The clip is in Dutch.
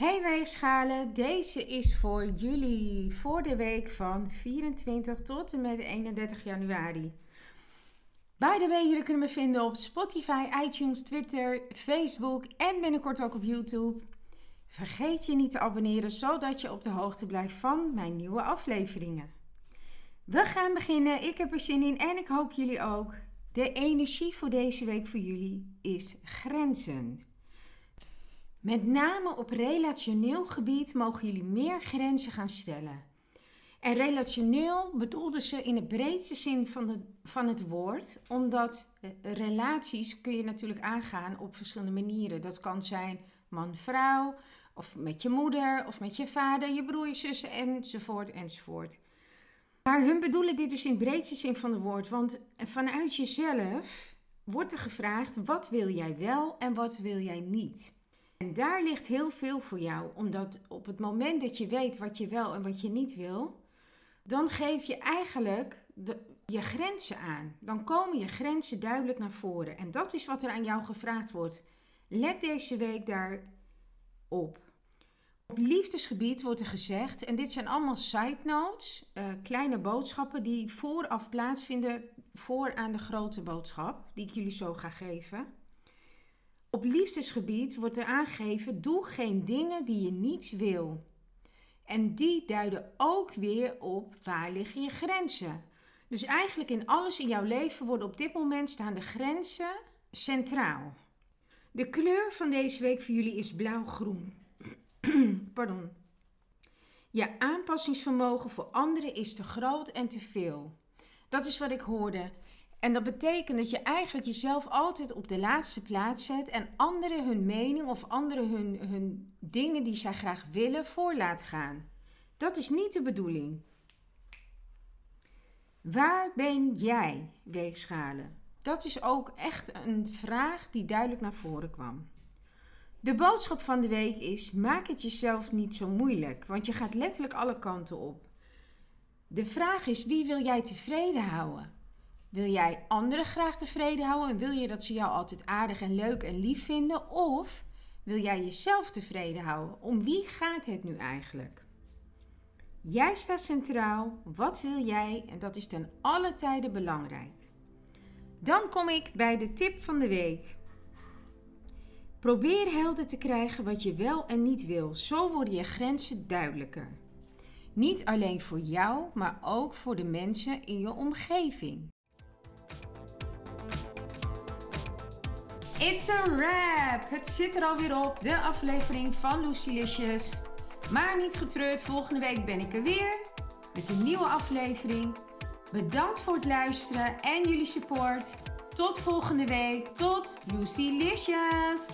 Hey weegschalen, deze is voor jullie voor de week van 24 tot en met 31 januari. By the way, jullie kunnen me vinden op Spotify, iTunes, Twitter, Facebook en binnenkort ook op YouTube. Vergeet je niet te abonneren, zodat je op de hoogte blijft van mijn nieuwe afleveringen. We gaan beginnen, ik heb er zin in en ik hoop jullie ook. De energie voor deze week voor jullie is grenzen. Met name op relationeel gebied mogen jullie meer grenzen gaan stellen. En relationeel bedoelde ze in de breedste zin van, de, van het woord, omdat eh, relaties kun je natuurlijk aangaan op verschillende manieren. Dat kan zijn man-vrouw, of met je moeder, of met je vader, je broer, je zussen, enzovoort, enzovoort. Maar hun bedoelen dit dus in de breedste zin van het woord, want vanuit jezelf wordt er gevraagd: wat wil jij wel en wat wil jij niet? En daar ligt heel veel voor jou, omdat op het moment dat je weet wat je wel en wat je niet wil, dan geef je eigenlijk de, je grenzen aan. Dan komen je grenzen duidelijk naar voren. En dat is wat er aan jou gevraagd wordt. Let deze week daarop. Op liefdesgebied wordt er gezegd, en dit zijn allemaal side notes, uh, kleine boodschappen die vooraf plaatsvinden voor aan de grote boodschap, die ik jullie zo ga geven. Op liefdesgebied wordt er aangegeven: doe geen dingen die je niet wil. En die duiden ook weer op waar liggen je grenzen. Dus eigenlijk in alles in jouw leven worden op dit moment staan de grenzen centraal. De kleur van deze week voor jullie is blauw-groen. Pardon. Je aanpassingsvermogen voor anderen is te groot en te veel. Dat is wat ik hoorde. En dat betekent dat je eigenlijk jezelf altijd op de laatste plaats zet en anderen hun mening of anderen hun, hun dingen die zij graag willen voor laat gaan. Dat is niet de bedoeling. Waar ben jij, weegschalen? Dat is ook echt een vraag die duidelijk naar voren kwam. De boodschap van de week is: maak het jezelf niet zo moeilijk, want je gaat letterlijk alle kanten op. De vraag is: wie wil jij tevreden houden? Wil jij anderen graag tevreden houden en wil je dat ze jou altijd aardig en leuk en lief vinden? Of wil jij jezelf tevreden houden? Om wie gaat het nu eigenlijk? Jij staat centraal. Wat wil jij? En dat is ten alle tijden belangrijk. Dan kom ik bij de tip van de week. Probeer helder te krijgen wat je wel en niet wil. Zo worden je grenzen duidelijker. Niet alleen voor jou, maar ook voor de mensen in je omgeving. It's a wrap! Het zit er alweer op, de aflevering van Lucilicious. Maar niet getreurd, volgende week ben ik er weer met een nieuwe aflevering. Bedankt voor het luisteren en jullie support. Tot volgende week. Tot Lucilicious!